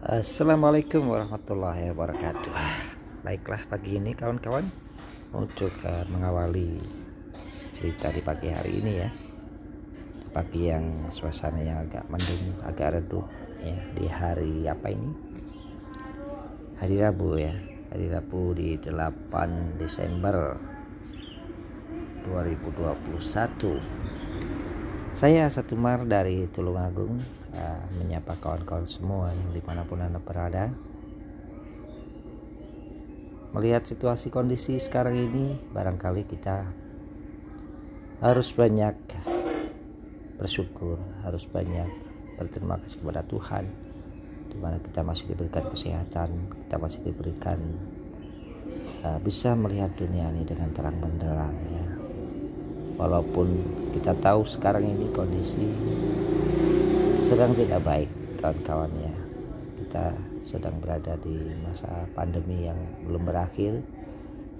Assalamualaikum warahmatullahi wabarakatuh. Baiklah pagi ini kawan-kawan Untuk uh, mengawali cerita di pagi hari ini ya. Pagi yang suasana yang agak mendung, agak redup ya Di hari apa ini? Hari Rabu ya Hari Rabu di 8 Desember 2021 saya Satu Mar dari Tulungagung uh, menyapa kawan-kawan semua yang di mana pun anda berada. Melihat situasi kondisi sekarang ini, barangkali kita harus banyak bersyukur, harus banyak berterima kasih kepada Tuhan, di mana kita masih diberikan kesehatan, kita masih diberikan uh, bisa melihat dunia ini dengan terang benderang ya walaupun kita tahu sekarang ini kondisi sedang tidak baik kawan-kawan ya. Kita sedang berada di masa pandemi yang belum berakhir.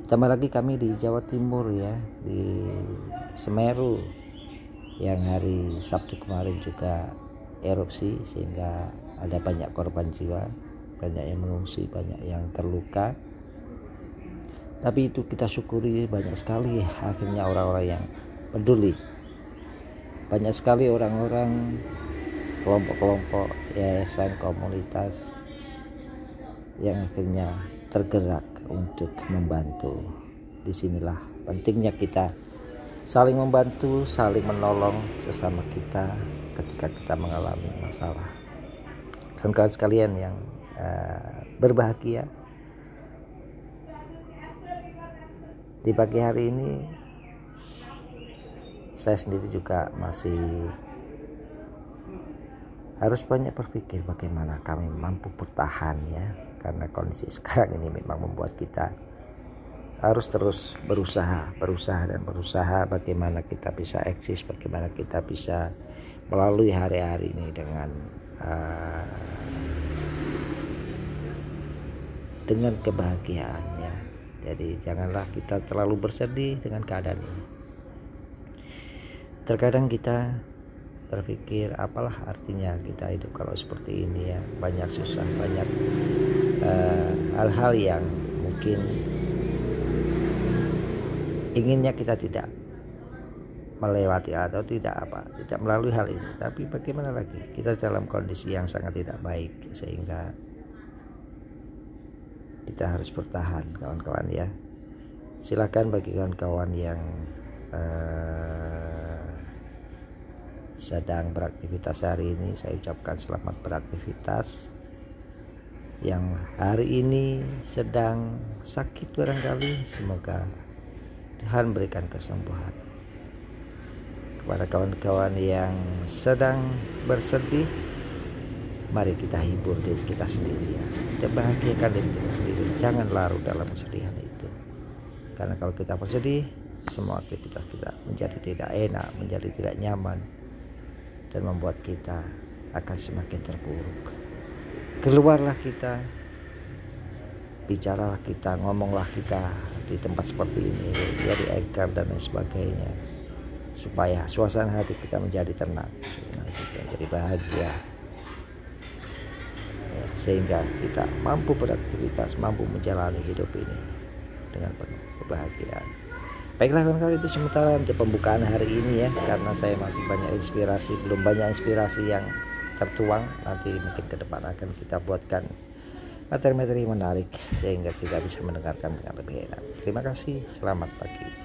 Tambah lagi kami di Jawa Timur ya di Semeru yang hari Sabtu kemarin juga erupsi sehingga ada banyak korban jiwa banyak yang mengungsi banyak yang terluka. Tapi itu kita syukuri banyak sekali akhirnya orang-orang yang peduli. Banyak sekali orang-orang kelompok-kelompok yayasan komunitas yang akhirnya tergerak untuk membantu. Di sinilah pentingnya kita saling membantu saling menolong sesama kita ketika kita mengalami masalah. Kawan-kawan sekalian yang uh, berbahagia di pagi hari ini saya sendiri juga masih harus banyak berpikir bagaimana kami mampu bertahan ya. Karena kondisi sekarang ini memang membuat kita harus terus berusaha berusaha dan berusaha bagaimana kita bisa eksis bagaimana kita bisa melalui hari-hari ini dengan uh, dengan kebahagiaan ya. Jadi janganlah kita terlalu bersedih dengan keadaan ini. Terkadang kita berpikir apalah artinya kita hidup kalau seperti ini ya. Banyak susah banyak eh, hal-hal uh, yang mungkin inginnya kita tidak melewati atau tidak apa tidak melalui hal ini. Tapi bagaimana lagi? Kita dalam kondisi yang sangat tidak baik sehingga kita harus bertahan kawan-kawan ya. Silakan bagi kawan-kawan yang uh, sedang beraktivitas hari ini saya ucapkan selamat beraktivitas. Yang hari ini sedang sakit barangkali semoga Tuhan berikan kesembuhan. Kepada kawan-kawan yang sedang bersedih mari kita hibur diri kita sendiri ya. Kita bahagiakan diri kita sendiri. Jangan larut dalam kesedihan itu. Karena kalau kita bersedih semua aktivitas kita menjadi tidak enak menjadi tidak nyaman dan membuat kita akan semakin terpuruk. Keluarlah kita, bicaralah kita, ngomonglah kita di tempat seperti ini, jadi anchor dan lain sebagainya, supaya suasana hati kita menjadi tenang, menjadi bahagia, ya, sehingga kita mampu beraktivitas, mampu menjalani hidup ini dengan penuh kebahagiaan. Baiklah kawan-kawan itu sementara untuk pembukaan hari ini ya karena saya masih banyak inspirasi belum banyak inspirasi yang tertuang nanti mungkin ke depan akan kita buatkan materi-materi menarik sehingga kita bisa mendengarkan dengan lebih enak. Terima kasih, selamat pagi.